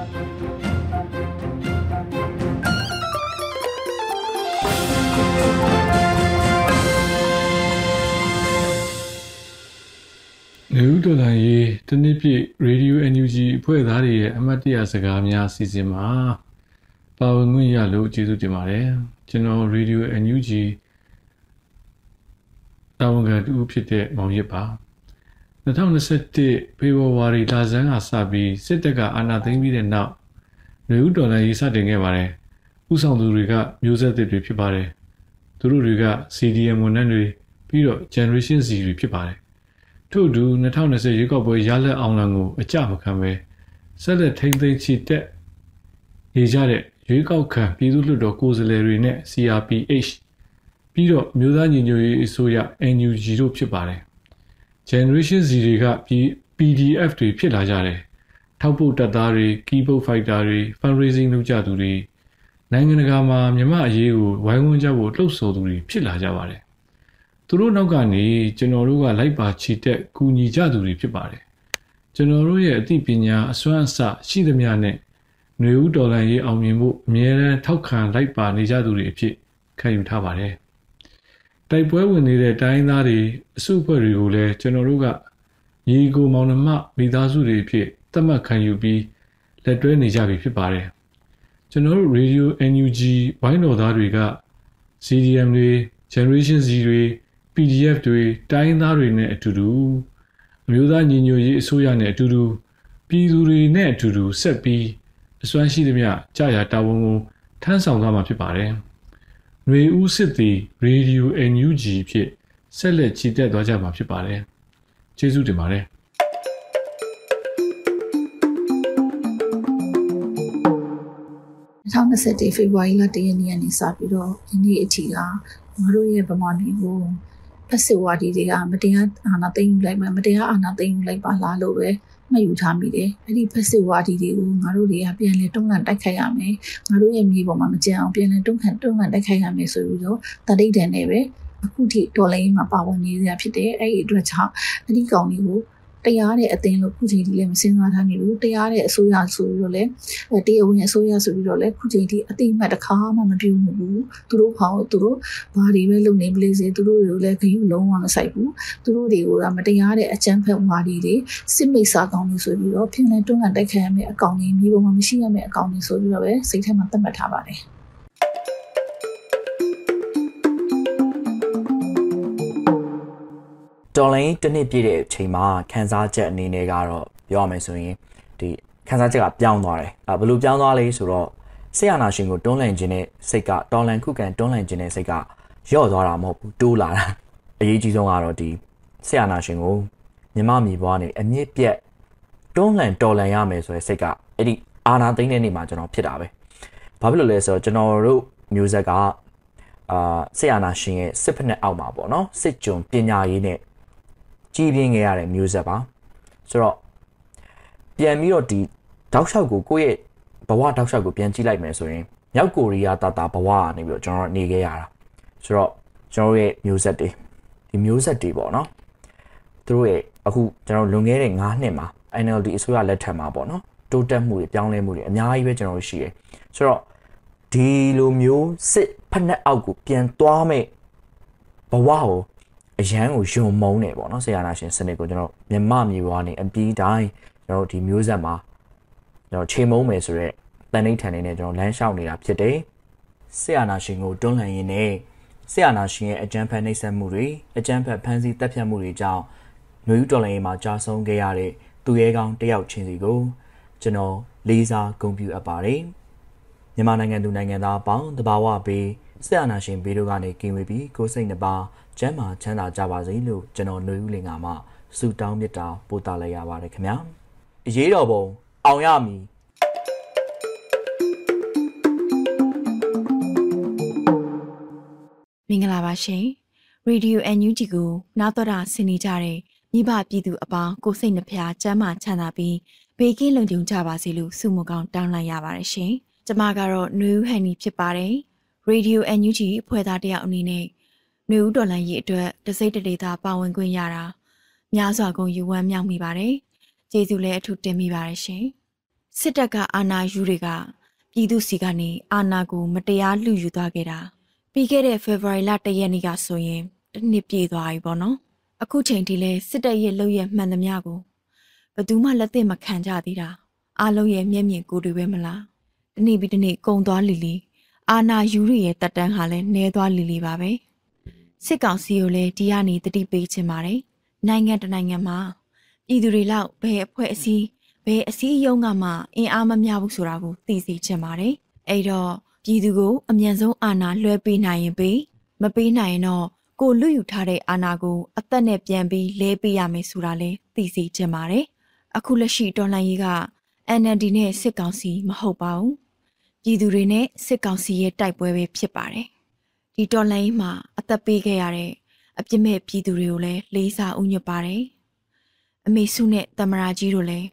နေဦးတော်လိုင်းရေးတနစ်ပြည့်ရေဒီယို NUG အဖွဲ့သားတွေရဲ့အမတ်တရစကားများအစီအစဉ်မှာပါဝင်ခွင့်ရလို့ကျေးဇူးတင်ပါတယ်ကျွန်တော်ရေဒီယို NUG တာဝန်ခံတူဖြစ်တဲ့မောင်ရစ်ပါ 2021ဖေဖော်ဝါရီလဆန်းကစပြီးစစ်တပ်ကအာဏာသိမ်းပြီးတဲ့နောက်နေဦးတော်လိုင်းရေးစတင်ခဲ့ပါတယ်ဥဆောင်သူတွေကမျိုးဆက်သစ်တွေဖြစ်ပါတယ်သူတို့တွေက CDM ဝန်ထမ်းတွေပြီးတော့ Generation Z တွေဖြစ်ပါတယ်ထို့အတူ2020ရွေးကောက်ပွဲရလဒ်အောင်လံကိုအကြမခံပဲဆက်လက်ထိမ့်သိမ်းချီတက်နေကြတဲ့ရွေးကောက်ခံပြည်သူ့လွှတ်တော်ကိုယ်စားလှယ်တွေနဲ့ CRPH ပြီးတော့မြို့သားညီညွတ်ရေးအစိုးရ NUG တို့ဖြစ်ပါတယ် Generation Z တွေက PDF တွေဖြစ်လာကြတယ်ထောက်ပို့တပ်သားတွေ keyboard fighter တွေ fundraising လုပ်ကြသူတွေနိုင်ငံတကာမှာမြမအရေးကိုဝိုင်းဝန်းကြဖို့လှုပ်ဆော်သူတွေဖြစ်လာကြပါတယ်သူတို့နောက်ကနေကျွန်တော်တို့ကလိုက်ပါချီတက်ကူညီကြသူတွေဖြစ်ပါတယ်ကျွန်တော်တို့ရဲ့အသိပညာအစွမ်းအစရှိသမျှနဲ့ຫນွေဦးတော်လန်ရေးအောင်မြင်ဖို့အမြဲတမ်းထောက်ခံလိုက်ပါနေကြသူတွေအဖြစ်ခံယူထားပါတယ် တိုက်ပွဲဝင်နေတဲ့တိုင်းသားတွေအစုအဖွဲ့တွေကိုလည်းကျွန်တော်တို့ကညီကိုမောင်နှမမိသားစုတွေအဖြစ်သတ်မှတ်ခံယူပြီးလက်တွဲနေကြပြီဖြစ်ပါတယ်ကျွန်တော်တို့ Radio NUG ဝိုင်းတော်သားတွေက CDM တွေ Generation Z တွေ PDF တွေတိုင်းသားတွေနဲ့အတူတူအမျိုးသားညီညွတ်ရေးအစိုးရနဲ့အတူတူပြည်သူတွေနဲ့အတူတူဆက်ပြီးအစွမ်းရှိသမျှကြာရတာဝန်ကိုထမ်းဆောင်သွားမှာဖြစ်ပါတယ်။ ຫນွေဦးစစ်သည် Radio NUG ဖြစ်ဆက်လက်ချီတက်သွားကြမှာဖြစ်ပါတယ်။ကျေးဇူးတင်ပါတယ်။2021ဖေဖော်ဝါရီလ1ရက်နေ့ကနေစပြီးတော့ဒီနေ့အထိကငါတို့ရဲ့ဗမာပြည်ကိုဖက်စစ်ဝါဒီတွေကမတရားအာဏာသိမ်းယူလိုက်မှမတရားအာဏာသိမ်းယူလိုက်ပါလားလို့ပဲ မှတ်ယူထားမိတယ်။အဲ့ဒီဖက်စစ်ဝါဒီတွေကိုငါတို့တွေကပြန်လဲတုံ့ပြန်တိုက်ခိုက်ရမယ်။ငါတို့ရဲ့မြေပေါ်မှာမကြံအောင်ပြန်လဲတုံ့ပြန်တုံ့ပြန်တိုက်ခိုက်ရမယ်ဆိုပြီးတော့တတိတ်တန်နဲ့ပဲအခုထိဒေါ်လာရင်းမှာပါဝင်နေရဖြစ်တယ်။အဲ့ဒီအတွက်ကြောင့်အဲ့ဒီကောင်တွေကို တရားတဲ့အသင်းလို့ခုချိန်ထိလည်းမစင်စားထားနေဘူးတရားတဲ့အစိုးရဆိုပြီးတော့လည်းတရားဝင်အစိုးရဆိုပြီးတော့လည်းခုချိန်ထိအတိအမှတ်တစ်ခါမှမပြုဘူးသူတို့ဟောသူတို့ဘာတွေပဲလုပ်နေပလေစေသူတို့တွေကိုလည်းဂရုလုံးဝမဆိုင်ဘူးသူတို့တွေကမတရားတဲ့အကြမ်းဖက်ဝါဒီတွေစစ်မိတ်စာကောင်းတွေဆိုပြီးတော့ဖြစ်နေတွန်းလှန်တိုက်ခိုက်ရမယ့်အကောင့်တွေမျိုးပေါ်မှာမရှိရမယ့်အကောင့်တွေဆိုပြီးတော့ပဲစိတ်ထဲမှာသတ်မှတ်ထားပါတယ် တော်လိုင်းတစ်နှစ်ပြည့်တဲ့အချိန်မှာခန်းစားချက်အနေနဲ့ကတော့ပြောရမယ်ဆိုရင်ဒီခန်းစားချက်ကပြောင်းသွားတယ်အဲဘယ်လိုပြောင်းသွားလဲဆိုတော့ဆေးရနာရှင်ကိုတွန်းလှန်ခြင်းနဲ့စိတ်ကတော်လန်ခုခံတွန်းလှန်ခြင်းနဲ့စိတ်ကယော့သွားတာမဟုတ်ဘူးတိုးလာတာအရေးကြီးဆုံးကတော့ဒီဆေးရနာရှင်ကိုမြမမြေဘွားနေအမြင့်ပြက်တွန်းလှန်တော်လှန်ရမယ်ဆိုတဲ့စိတ်ကအဲ့ဒီအာနာသိမ့်တဲ့နေ့မှာကျွန်တော်ဖြစ်တာပဲဘာဖြစ်လို့လဲဆိုတော့ကျွန်တော်တို့မျိုးဆက်ကအာဆေးရနာရှင်ရဲ့စစ်ဖက်နဲ့အောက်မှာပေါ့နော်စစ်ကြုံပညာရေးနဲ့ ကြီးပြင်းခဲ့ရတဲ့မျိုးဆက်ပါဆိုတော့ပြန်ပြီးတော့ဒီတောက်လျှောက်ကိုကိုယ့်ရဲ့ဘဝတောက်လျှောက်ကိုပြန်ကြည့်လိုက်မယ်ဆိုရင်မြောက်ကိုရီးယားတာတာဘဝကနေပြီးတော့ကျွန်တော်နေခဲ့ရတာဆိုတော့ကျွန်တော်ရဲ့မျိုးဆက်တွေဒီမျိုးဆက်တွေပေါ့နော်သူတို့ရဲ့အခုကျွန်တော်လွန်ခဲ့တဲ့9နှစ်မှာ NLD အစိုးရလက်ထက်မှာပေါ့နော်တိုးတက်မှုတွေပြောင်းလဲမှုတွေအများကြီးပဲကျွန်တော်ရှိတယ်ဆိုတော့ဒီလိုမျိုးစစ်ဖက်နှက်အောက်ကိုပြန်သွားမဲ့ဘဝကို အရန်ကိုယုံမုန်းနေပေါ့နော်ဆရာနာရှင်စနစ်ကိုကျွန်တော်မြမမြေပွားနေအပြီးတိုင်းကျွန်တော်ဒီမျိုးဆက်မှာကျွန်တော်ချိန်မုံမယ်ဆိုတော့တန်ဋိဌာန်နေနဲ့ကျွန်တော်လမ်းလျှောက်နေတာဖြစ်တယ်ဆရာနာရှင်ကိုတွန်းလှန်ရင်းနဲ့ဆရာနာရှင်ရဲ့အကြမ်းဖက်နှိပ်စက်မှုတွေအကြမ်းဖက်ဖမ်းဆီးတပ်ဖြတ်မှုတွေကြောင့်ຫນွေဦးတော်လှန်ရေးမှာကြာဆုံးခဲ့ရတဲ့သူရဲကောင်းတယောက်ချင်းစီကိုကျွန်တော်လေးစားဂုဏ်ပြုအပ်ပါတယ်မြန်မာနိုင်ငံသူနိုင်ငံသားအပေါင်းတဘာဝပေးဆရာနာရှင်ဘေးတို့ကနေကင်းဝေးပြီးကိုယ်စိတ်နှပါ ကျမ်းမာချမ်းသာကြပါစေလို့ကျွန်တော်နှွေဦးလင်ကမှဆုတောင်းမေတ္တာပို့သလိုက်ရပါတယ်ခင်ဗျာအရေးတော်ပုံအောင်ရမည်မင်္ဂလာပါရှင်ရေဒီယို NUG ကိုနားတော်တာဆင်နေကြတဲ့မိဘပြည်သူအပေါင်းကိုစိတ်နှဖျားစမ်းမချမ်းသာပြီးဘေးကင်းလုံခြုံကြပါစေလို့ဆုမကောင်းတောင်းလိုက်ရပါတယ်ရှင်။ကျမကတော့နွေဦးဟန်နီဖြစ်ပါတယ်။ရေဒီယို NUG အဖွဲ့သားတယောက်အနေနဲ့ နှွေဦးတော်လန်ရေးအတွက်တစိမ့်တဒေတာပါဝင်ခွင့်ရတာများစွာကုန်ယူဝမ်းမြောက်မိပါတယ်။ကျေးဇူးလည်းအထူးတင်မိပါတယ်ရှင်စစ်တပ်ကအာဏာယူတွေကပြည်သူစီကနေအာဏာကိုမတရားလူယူသွားခဲ့တာပြီးခဲ့တဲ့ဖေဖော်ဝါရီလ၁ရက်နေ့ကဆိုရင်တစ်နှစ်ပြည့်သွားပြီပေါ့နော်အခုချိန်ထိလဲစစ်တပ်ရဲ့လုပ်ရမှန်သမျှကိုဘယ်သူမှလက်သင့်မခံကြသေးတာအားလုံးရဲ့မျက်မြင်ကိုယ်တွေပဲမလားတနေ့ပြီးတနေ့ကုံသွားလီလီအာနာယူရီရဲ့တက်တန်းဟာလည်းနှဲသွားလီလီပါပဲ စစ်ကောင်စီကိုလည်းဒီကနေတတိပေးချင်ပါတယ်နိုင်ငံတနိုင်ငံမှာပြည်သူတွေလောက်ဘယ်အဖွဲ့အစည်းဘယ်အစည်းအရုံးကမှအင်အားမမျှဘူးဆိုတာကိုသိစေချင်ပါတယ်အဲ့တော့ပြည်သူကိုအမြန်ဆုံးအာဏာလွှဲပေးနိုင်ရင်ပေးမပေးနိုင်ရင်တော့ကိုလူယူထားတဲ့အာဏာကိုအသက်နဲ့ပြန်ပြီးလဲပေးရမယ်ဆိုတာလဲသိစေချင်ပါတယ်အခုလက်ရှိတော်လှန်ရေးက NLD နဲ့စစ်ကောင်စီမဟုတ်ပါဘူးပြည်သူတွေနဲ့စစ်ကောင်စီရဲ့တိုက်ပွဲပဲဖြစ်ပါတယ်ဒီတော်လှန်ရေးမှာ အသက်ပေးခဲ့ရတဲ့အပြစ်မဲ့ပြည်သူတွေကိုလည်းလေးစားဥညွတ်ပါတယ်အမေစုနဲ့တမရာကြီးတို့လည်း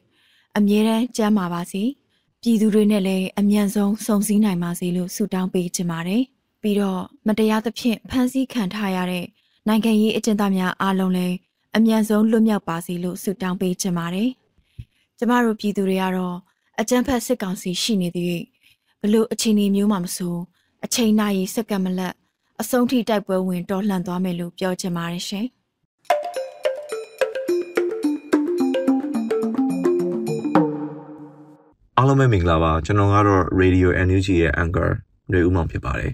အမြဲတမ်းကြမ်းပါပါစေပြည်သူတွေနဲ့လည်းအမြန်ဆုံးစုံစည်းနိုင်ပါစေလို့ဆုတောင်းပေးချင်ပါတယ်ပြီးတော့မတရားသဖြင့်ဖမ်းဆီးခံထားရတဲ့နိုင်ငံရေးအကျဉ်းသားများအားလုံးလည်းအမြန်ဆုံးလွတ်မြောက်ပါစေလို့ဆုတောင်းပေးချင်ပါတယ်ကျမတို့ပြည်သူတွေကတော့အကြမ်းဖက်စစ်ကောင်စီရှိနေသေးဘလို့အခြေအနေမျိုးမှမဆိုအချိန်နာရီစက္ကန့်မလက် အဆုံးထိတိုက်ပွဲဝင်တော်လှန်သွားမယ်လို့ပြောချင်ပါတယ်ရှင်အားလုံးပဲမင်္ဂလာပါကျွန်တော်ကတော့ Radio NUG ရဲ့ Anchor ຫນွေဦးမောင်ဖြစ်ပါတယ်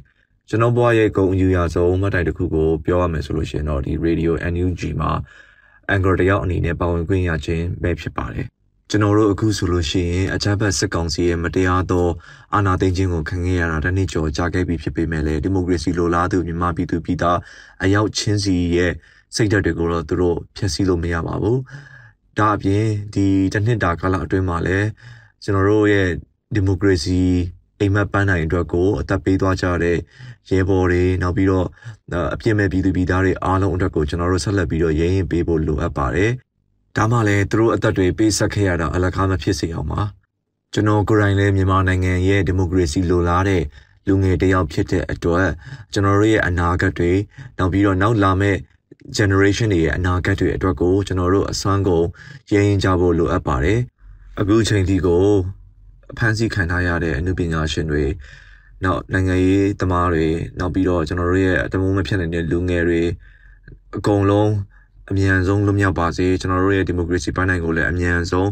ကျွန်တော်ဘွားရဲ့ဂုံအယူရဆုံးမှတ်တိုင်တစ်ခုကိုပြောရမယ်ဆိုလို့ရှိရင်တော့ဒီ Radio NUG မှာ Anchor တယောက်အနေနဲ့ပါဝင်ခွင့်ရခြင်းပဲဖြစ်ပါတယ် ကျွန်တော်တို့အခုဆိုလို့ရှိရင်အကြမ်းဖက်စစ်ကောင်စီရဲ့မတရားသောအာဏာသိမ်းခြင်းကိုခံခဲ့ရတာတစ်နှစ်ကျော်ကြာခဲ့ပြီဖြစ်ပေမဲ့လည်းဒီမိုကရေစီလိုလားသူမြန်မာပြည်သူပြည်သားအရောက်ချင်းစီရဲ့စိတ်ဓာတ်တွေကိုတော့သူတို့ဖျက်ဆီးလို့မရပါဘူး။ဒါအပြင်ဒီတစ်နှစ်တာကာလအတွင်းမှာလည်းကျွန်တော်တို့ရဲ့ဒီမိုကရေစီအိမ်မက်ပန်းနိုင်အတွက်ကိုအသက်ပေးသွားကြတဲ့ရဲဘော်တွေနောက်ပြီးတော့အပြစ်မဲ့ပြည်သူပြည်သားတွေအားလုံးအတွက်ကိုကျွန်တော်တို့ဆက်လက်ပြီးတော့ရဲရင်ပေးဖို့လိုအပ်ပါတယ်။ ဒါမှလည်းသူတို့အသက်တွေပေးဆက်ခဲ့ရတာအလကားမဖြစ်စေအောင်ပါ။ကျွန်တော်ကိုယ်တိုင်လည်းမြန်မာနိုင်ငံရဲ့ဒီမိုကရေစီလိုလားတဲ့လူငယ်တယောက်ဖြစ်တဲ့အတွက်ကျွန်တော်တို့ရဲ့အနာဂတ်တွေနောက်ပြီးတော့နောက်လာမယ့် generation တွေရဲ့အနာဂတ်တွေအတွက်ကိုကျွန်တော်တို့အစွမ်းကုန်ရရင်ကြဖို့လိုအပ်ပါတယ်။အခုချိန်ထိကိုဖန်ဆီးခံထားရတဲ့အမှုပညာရှင်တွေနောက်နိုင်ငံရေးသမားတွေနောက်ပြီးတော့ကျွန်တော်တို့ရဲ့အတမုံမဖြစ်နိုင်တဲ့လူငယ်တွေအကုန်လုံး အမြန်ဆုံးလွတ်မြောက်ပါစေကျွန်တော်တို့ရဲ့ဒီမိုကရေစီပိုင်းနိုင်ကိုလည်းအမြန်ဆုံး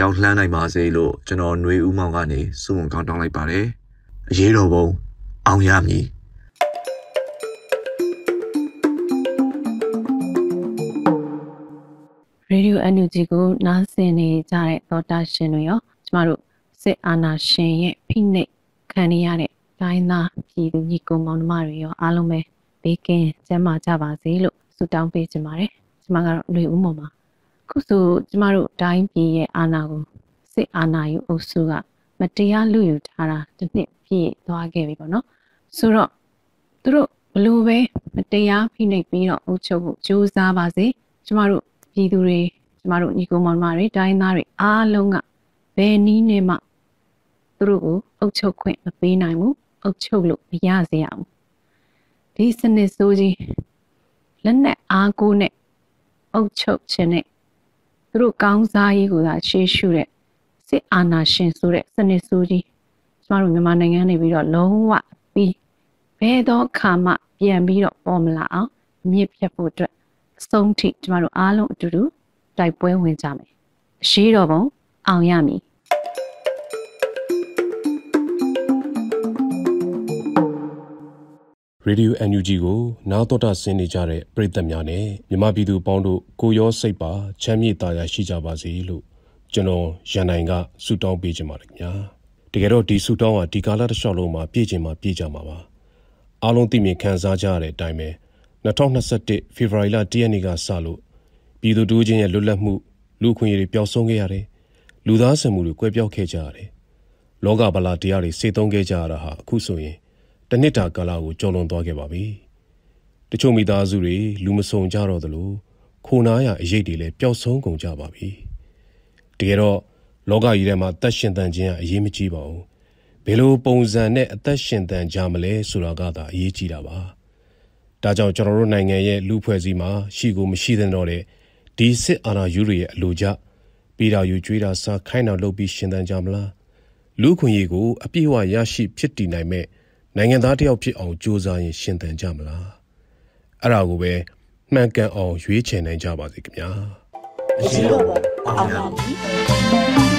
ရောက်လှမ်းနိုင်ပါစေလို့ကျွန်တော်ຫນွေဦးမောင်ကနေစုဝန်ကောင်းတောင်းလိုက်ပါတယ်အရေးတော်ပုံအောင်ရမည်ရေဒီယို NUG ကိုနားဆင်နေကြတဲ့သောတာရှင်တွေရောကျမတို့စစ်အာဏာရှင်ရဲ့ဖိနှိပ်ခံရတဲ့တိုင်းသားပြည်သူညီကောင်မောင်နှမတွေရောအားလုံးပဲဘေးကင်းကျန်းမာကြပါစေလို့ဆုတောင်းပေးချင်ပါတယ် ကျမကတော့လွေဦးမောင်ပါခုဆိုကျမတို့တိုင်းပြည်ရဲ့အာဏာကိုစစ်အာဏာယူအုပ်စုကမတရားလူယူထားတာတစ်နှစ်ပြည့်သွားခဲ့ပြီပေါ့နော်ဆိုတော့သူတို့ဘလို့ပဲမတရားဖိနှိပ်ပြီးတော့အုပ်ချုပ်ဖို့ကြိုးစားပါစေကျမတို့ပြည်သူတွေကျမတို့ညီကောင်မောင်မတွေတိုင်းသားတွေအားလုံးကဘယ်နည်းနဲ့မှသူတို့ကိုအုပ်ချုပ်ခွင့်မပေးနိုင်ဘူးအုပ်ချုပ်လို့မရစေရဘူးဒီစနစ်ဆိုးကြီးလက်နဲ့အားကိုးနဲ့ အုပ်ချုပ်ခြင်းနဲ့သူတို့ကောင်းစားရေးကိုသာရှေးရှုတဲ့စစ်အာဏာရှင်ဆိုတဲ့စနစ်ဆိုးကြီးကျမတို့မြန်မာနိုင်ငံနေပြီးတော့လုံးဝပြီးဘယ်တော့ခါမှပြန်ပြီးတော့ပေါ်မလာအောင်မြစ်ဖြတ်ဖို့အတွက်အဆုံးထိကျမတို့အားလုံးအတူတူတိုက်ပွဲဝင်ကြမယ်အရှိတော်ပုံအောင်ရမည် ရေဒီယို NUG ကိုနားတော်တာဆင်းနေကြတဲ့ပရိသတ်များနဲ့မြမပြည်သူပေါင်းတို့ကိုရောစိတ်ပါချမ်းမြေ့တာယာရှိကြပါစေလို့ကျွန်တော်ရန်နိုင်ကဆုတောင်းပေးခြင်းပါတယ်ခင်ဗျာတကယ်တော့ဒီဆုတောင်းဟာဒီကာလတစ်လျှောက်လုံးမှာပြည့်ကျင်မှာပြည့်ကြမှာပါအားလုံးသိမြင်ခံစားကြရတဲ့အတိုင်းပဲ2021ဖေဖော်ဝါရီလ10ရက်နေ့ကစလို့ပြည်သူတို့ချင်းရဲ့လွတ်လပ်မှုလူခွင့်ရေးတွေပျောက်ဆုံးခဲ့ရတယ်လူသားစံမှုတွေကွဲပြောက်ခဲ့ကြရတယ်လောကဗလာတရားတွေစေသုံးခဲ့ကြရတာဟာအခုဆိုရင် တနစ်တာကာလကိုကျော်လွန်သွားခဲ့ပါပြီ။တချို့မိသားစုတွေလူမစုံကြတော့သလိုခိုနာရအရေးတွေလည်းပျောက်ဆုံးကုန်ကြပါပြီ။တကယ်တော့လောကကြီးထဲမှာအသက်ရှင်တန်ခြင်းကအရေးမကြီးပါဘူး။ဘယ်လိုပုံစံနဲ့အသက်ရှင်တန်ကြမလဲဆိုတာကသာအရေးကြီးတာပါ။ဒါကြောင့်ကျွန်တော်တို့နိုင်ငံရဲ့လူဖွဲ့စည်းမှာရှိကိုမရှိတဲ့တော့တဲ့ဒီစစ်အာဏာယူတွေရဲ့အလိုကျပေးတာယူကြွေးတာစားခိုင်းတာလုပ်ပြီးရှင်သန်ကြမလားလူခွင့်ရေးကိုအပြည့်အဝရရှိဖြစ်တည်နိုင်မဲ့ နိုင်ငံသားတယောက်ဖြစ်အောင်ကြိုးစားရင်ရှင်သန်ကြမလားအဲ့ဒါကိုပဲမှန်ကန်အောင်ရွေးချယ်နိုင်ကြပါစေခင်ဗျာအရှိတော်အောင်ပါပြီ